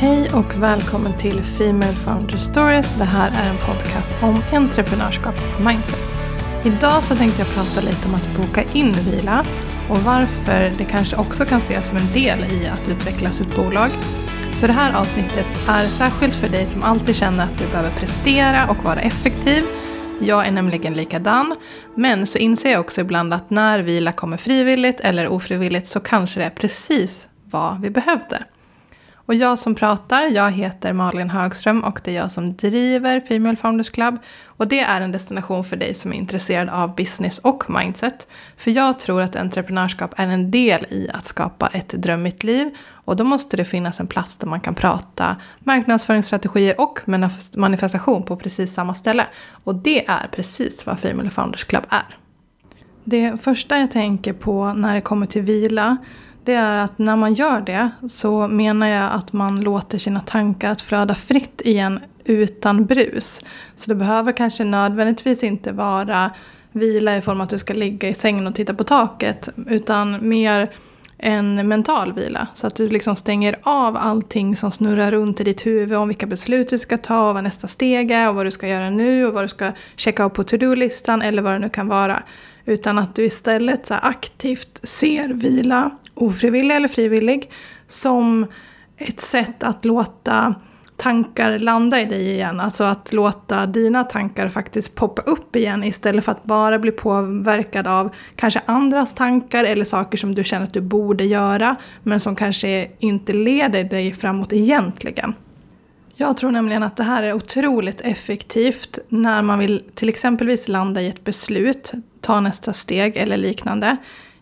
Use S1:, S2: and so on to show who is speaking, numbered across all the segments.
S1: Hej och välkommen till Female Founder Stories. Det här är en podcast om entreprenörskap och mindset. Idag så tänkte jag prata lite om att boka in vila och varför det kanske också kan ses som en del i att utveckla sitt bolag. Så det här avsnittet är särskilt för dig som alltid känner att du behöver prestera och vara effektiv. Jag är nämligen likadan, men så inser jag också ibland att när vila kommer frivilligt eller ofrivilligt så kanske det är precis vad vi behövde. Och jag som pratar, jag heter Malin Högström och det är jag som driver Female Founders Club. Och det är en destination för dig som är intresserad av business och mindset. För jag tror att entreprenörskap är en del i att skapa ett drömmigt liv. Och då måste det finnas en plats där man kan prata marknadsföringsstrategier och manifestation på precis samma ställe. Och det är precis vad Female Founders Club är. Det första jag tänker på när det kommer till vila det är att när man gör det så menar jag att man låter sina tankar att flöda fritt igen utan brus. Så det behöver kanske nödvändigtvis inte vara vila i form av att du ska ligga i sängen och titta på taket. Utan mer en mental vila. Så att du liksom stänger av allting som snurrar runt i ditt huvud om vilka beslut du ska ta och vad nästa steg är och vad du ska göra nu och vad du ska checka av på to-do-listan eller vad det nu kan vara. Utan att du istället så aktivt ser vila ofrivillig eller frivillig, som ett sätt att låta tankar landa i dig igen. Alltså att låta dina tankar faktiskt poppa upp igen istället för att bara bli påverkad av kanske andras tankar eller saker som du känner att du borde göra men som kanske inte leder dig framåt egentligen. Jag tror nämligen att det här är otroligt effektivt när man vill till exempelvis landa i ett beslut, ta nästa steg eller liknande.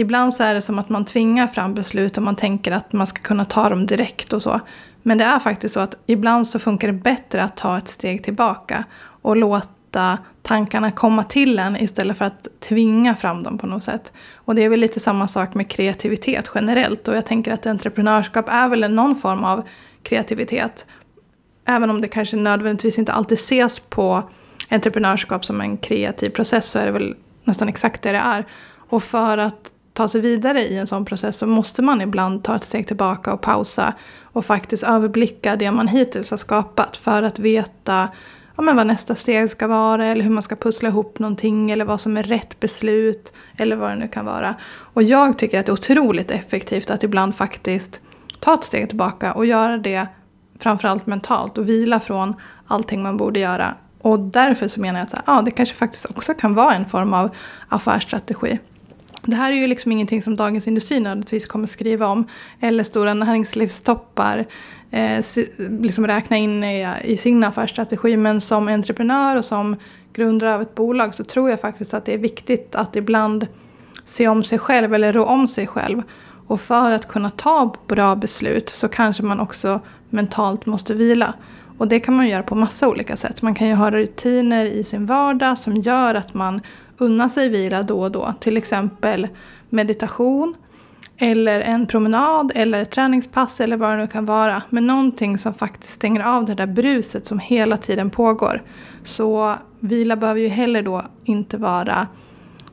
S1: Ibland så är det som att man tvingar fram beslut och man tänker att man ska kunna ta dem direkt och så. Men det är faktiskt så att ibland så funkar det bättre att ta ett steg tillbaka och låta tankarna komma till en istället för att tvinga fram dem på något sätt. Och det är väl lite samma sak med kreativitet generellt och jag tänker att entreprenörskap är väl någon form av kreativitet. Även om det kanske nödvändigtvis inte alltid ses på entreprenörskap som en kreativ process så är det väl nästan exakt det det är. Och för att ta sig vidare i en sån process så måste man ibland ta ett steg tillbaka och pausa och faktiskt överblicka det man hittills har skapat för att veta ja, men vad nästa steg ska vara eller hur man ska pussla ihop någonting eller vad som är rätt beslut eller vad det nu kan vara. Och jag tycker att det är otroligt effektivt att ibland faktiskt ta ett steg tillbaka och göra det framförallt mentalt och vila från allting man borde göra. Och därför så menar jag att så här, ja, det kanske faktiskt också kan vara en form av affärsstrategi. Det här är ju liksom ingenting som Dagens Industri nödvändigtvis kommer skriva om. Eller stora näringslivstoppar eh, liksom räkna in i, i sin affärsstrategi. Men som entreprenör och som grundare av ett bolag så tror jag faktiskt att det är viktigt att ibland se om sig själv eller rå om sig själv. Och för att kunna ta bra beslut så kanske man också mentalt måste vila. Och det kan man göra på massa olika sätt. Man kan ju ha rutiner i sin vardag som gör att man unna sig vila då och då. Till exempel meditation, eller en promenad, eller ett träningspass eller vad det nu kan vara. Men någonting som faktiskt stänger av det där bruset som hela tiden pågår. Så vila behöver ju heller då inte vara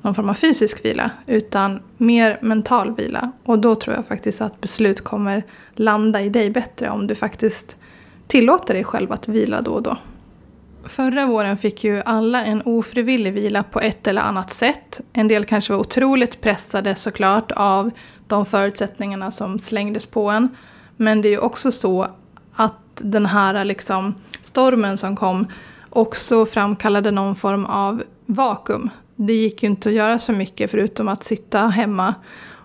S1: någon form av fysisk vila, utan mer mental vila. Och då tror jag faktiskt att beslut kommer landa i dig bättre om du faktiskt tillåter dig själv att vila då och då. Förra våren fick ju alla en ofrivillig vila på ett eller annat sätt. En del kanske var otroligt pressade såklart av de förutsättningarna som slängdes på en. Men det är ju också så att den här liksom stormen som kom också framkallade någon form av vakuum. Det gick ju inte att göra så mycket förutom att sitta hemma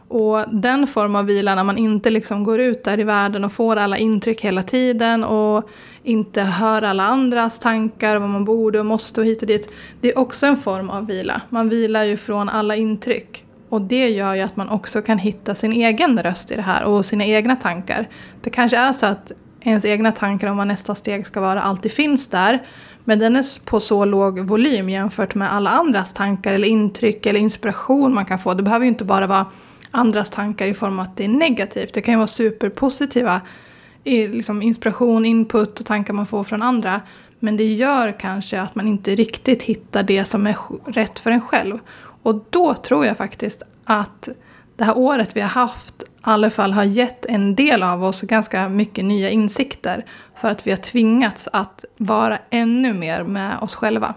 S1: och den form av vila när man inte liksom går ut där i världen och får alla intryck hela tiden och inte hör alla andras tankar, vad man borde och måste och hit och dit. Det är också en form av vila. Man vilar ju från alla intryck. Och det gör ju att man också kan hitta sin egen röst i det här och sina egna tankar. Det kanske är så att ens egna tankar om vad nästa steg ska vara alltid finns där. Men den är på så låg volym jämfört med alla andras tankar eller intryck eller inspiration man kan få. Det behöver ju inte bara vara andras tankar i form av att det är negativt. Det kan ju vara superpositiva liksom inspiration, input och tankar man får från andra. Men det gör kanske att man inte riktigt hittar det som är rätt för en själv. Och då tror jag faktiskt att det här året vi har haft i alla fall har gett en del av oss ganska mycket nya insikter för att vi har tvingats att vara ännu mer med oss själva.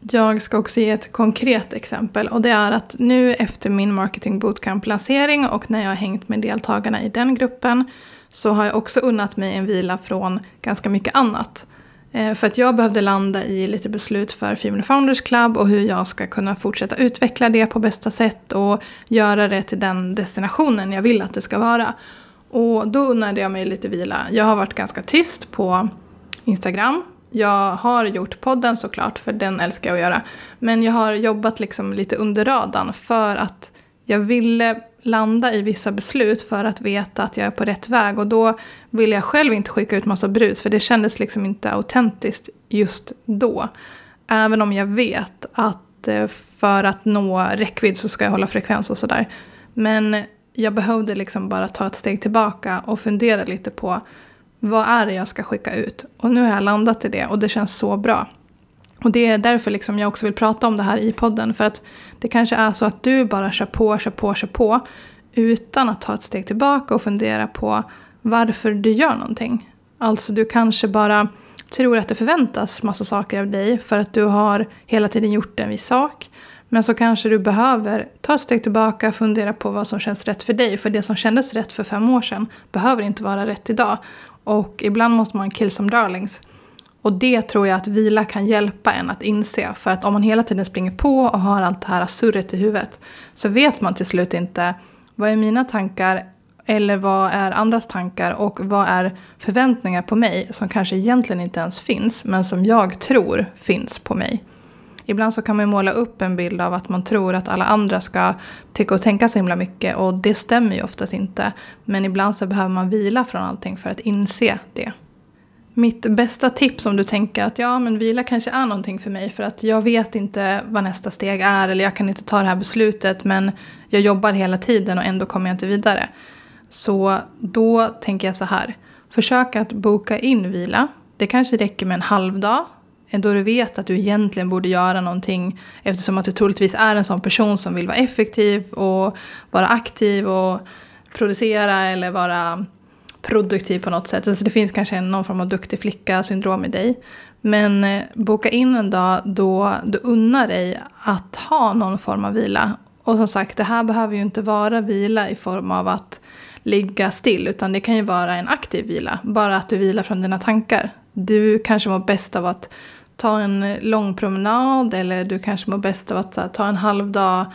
S1: Jag ska också ge ett konkret exempel och det är att nu efter min marketing bootcamp-lansering och när jag har hängt med deltagarna i den gruppen så har jag också unnat mig en vila från ganska mycket annat. Eh, för att jag behövde landa i lite beslut för Female Founders Club och hur jag ska kunna fortsätta utveckla det på bästa sätt och göra det till den destinationen jag vill att det ska vara. Och då unnade jag mig lite vila. Jag har varit ganska tyst på Instagram. Jag har gjort podden såklart, för den älskar jag att göra. Men jag har jobbat liksom lite under radarn för att jag ville landa i vissa beslut för att veta att jag är på rätt väg. Och då ville jag själv inte skicka ut massa brus för det kändes liksom inte autentiskt just då. Även om jag vet att eh, för att nå räckvidd så ska jag hålla frekvens och sådär. Men jag behövde liksom bara ta ett steg tillbaka och fundera lite på vad är det jag ska skicka ut? Och nu har jag landat i det och det känns så bra. Och det är därför liksom jag också vill prata om det här i podden. För att det kanske är så att du bara kör på, kör på, kör på. Utan att ta ett steg tillbaka och fundera på varför du gör någonting. Alltså du kanske bara tror att det förväntas massa saker av dig för att du har hela tiden gjort en viss sak. Men så kanske du behöver ta ett steg tillbaka och fundera på vad som känns rätt för dig. För det som kändes rätt för fem år sedan behöver inte vara rätt idag. Och ibland måste man kill some darlings. Och det tror jag att vila kan hjälpa en att inse. För att om man hela tiden springer på och har allt det här surret i huvudet så vet man till slut inte vad är mina tankar eller vad är andras tankar och vad är förväntningar på mig som kanske egentligen inte ens finns men som jag tror finns på mig. Ibland så kan man måla upp en bild av att man tror att alla andra ska tycka och tänka så himla mycket och det stämmer ju oftast inte. Men ibland så behöver man vila från allting för att inse det. Mitt bästa tips om du tänker att ja, men vila kanske är någonting för mig för att jag vet inte vad nästa steg är eller jag kan inte ta det här beslutet men jag jobbar hela tiden och ändå kommer jag inte vidare. Så då tänker jag så här. Försök att boka in vila. Det kanske räcker med en halv dag. Då du vet att du egentligen borde göra någonting eftersom att du troligtvis är en sån person som vill vara effektiv och vara aktiv och producera eller vara produktiv på något sätt. Alltså det finns kanske någon form av duktig flicka-syndrom i dig. Men eh, boka in en dag då du unnar dig att ha någon form av vila. Och som sagt, det här behöver ju inte vara vila i form av att ligga still, utan det kan ju vara en aktiv vila. Bara att du vilar från dina tankar. Du kanske mår bäst av att ta en lång promenad eller du kanske mår bäst av att här, ta en halv dag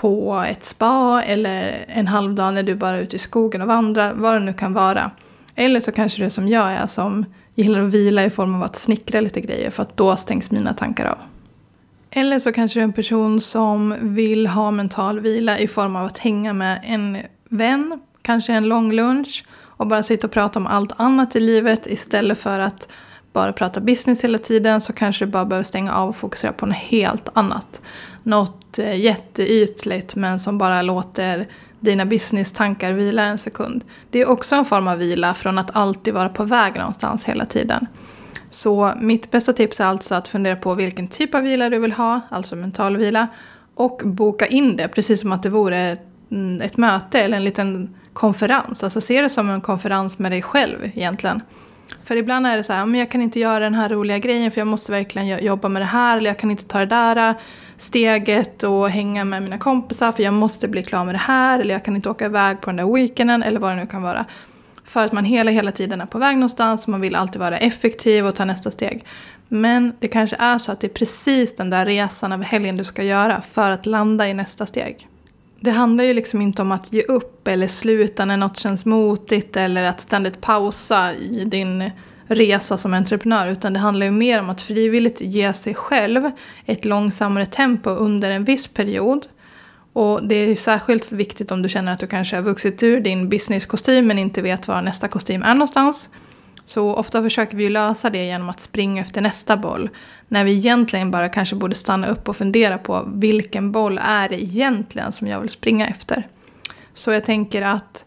S1: på ett spa eller en halv dag när du bara är ute i skogen och vandrar, vad det nu kan vara. Eller så kanske du som jag är som gillar att vila i form av att snickra lite grejer för att då stängs mina tankar av. Eller så kanske du är en person som vill ha mental vila i form av att hänga med en vän, kanske en lång lunch och bara sitta och prata om allt annat i livet istället för att bara prata business hela tiden så kanske du bara behöver stänga av och fokusera på något helt annat. Något eh, jätteytligt men som bara låter dina business-tankar vila en sekund. Det är också en form av vila från att alltid vara på väg någonstans hela tiden. Så mitt bästa tips är alltså att fundera på vilken typ av vila du vill ha, alltså mental vila. Och boka in det, precis som att det vore ett mm, möte eller en liten konferens. Alltså se det som en konferens med dig själv egentligen. För ibland är det så här, men jag kan inte göra den här roliga grejen för jag måste verkligen jobba med det här. Eller jag kan inte ta det där äh, steget och hänga med mina kompisar för jag måste bli klar med det här. Eller jag kan inte åka iväg på den där weekenden eller vad det nu kan vara. För att man hela, hela tiden är på väg någonstans och man vill alltid vara effektiv och ta nästa steg. Men det kanske är så att det är precis den där resan över helgen du ska göra för att landa i nästa steg. Det handlar ju liksom inte om att ge upp eller sluta när något känns motigt eller att ständigt pausa i din resa som entreprenör utan det handlar ju mer om att frivilligt ge sig själv ett långsammare tempo under en viss period. Och det är särskilt viktigt om du känner att du kanske har vuxit ur din businesskostym men inte vet var nästa kostym är någonstans. Så ofta försöker vi lösa det genom att springa efter nästa boll. När vi egentligen bara kanske borde stanna upp och fundera på vilken boll är det egentligen som jag vill springa efter. Så jag tänker att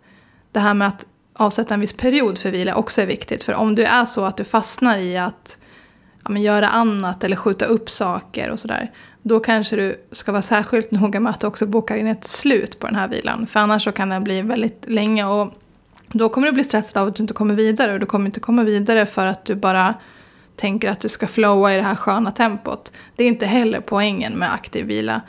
S1: det här med att avsätta en viss period för vila också är viktigt. För om du är så att du fastnar i att ja, men göra annat eller skjuta upp saker och sådär. då kanske du ska vara särskilt noga med att du också bokar in ett slut på den här vilan. För annars så kan den bli väldigt länge och då kommer du bli stressad av att du inte kommer vidare. Och du kommer inte komma vidare för att du bara tänker att du ska flowa i det här sköna tempot. Det är inte heller poängen med aktiv vila.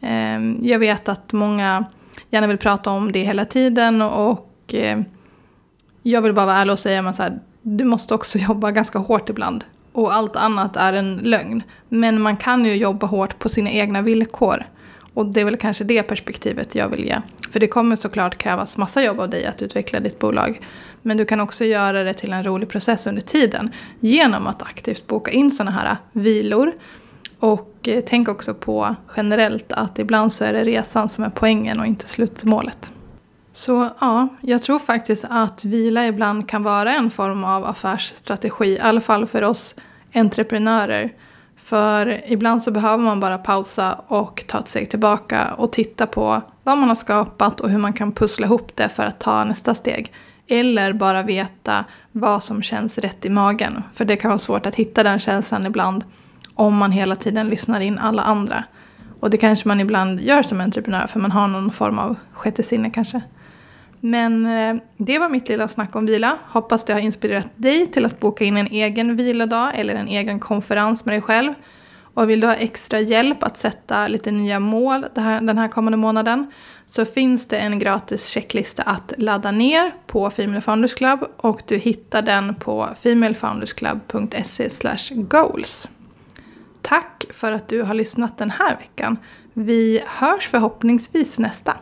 S1: Ehm, jag vet att många gärna vill prata om det hela tiden och eh, jag vill bara vara ärlig och säga att du måste också jobba ganska hårt ibland. Och allt annat är en lögn. Men man kan ju jobba hårt på sina egna villkor. Och det är väl kanske det perspektivet jag vill ge. För det kommer såklart krävas massa jobb av dig att utveckla ditt bolag. Men du kan också göra det till en rolig process under tiden genom att aktivt boka in sådana här vilor. Och eh, tänk också på generellt att ibland så är det resan som är poängen och inte slutmålet. Så ja, jag tror faktiskt att vila ibland kan vara en form av affärsstrategi, i alla fall för oss entreprenörer. För ibland så behöver man bara pausa och ta ett steg tillbaka och titta på vad man har skapat och hur man kan pussla ihop det för att ta nästa steg. Eller bara veta vad som känns rätt i magen. För det kan vara svårt att hitta den känslan ibland om man hela tiden lyssnar in alla andra. Och det kanske man ibland gör som entreprenör för man har någon form av sjätte sinne kanske. Men eh, det var mitt lilla snack om vila. Hoppas det har inspirerat dig till att boka in en egen vilodag eller en egen konferens med dig själv. Och vill du ha extra hjälp att sätta lite nya mål den här kommande månaden så finns det en gratis checklista att ladda ner på Female Founders Club och du hittar den på femalefoundersclub.se goals. Tack för att du har lyssnat den här veckan. Vi hörs förhoppningsvis nästa.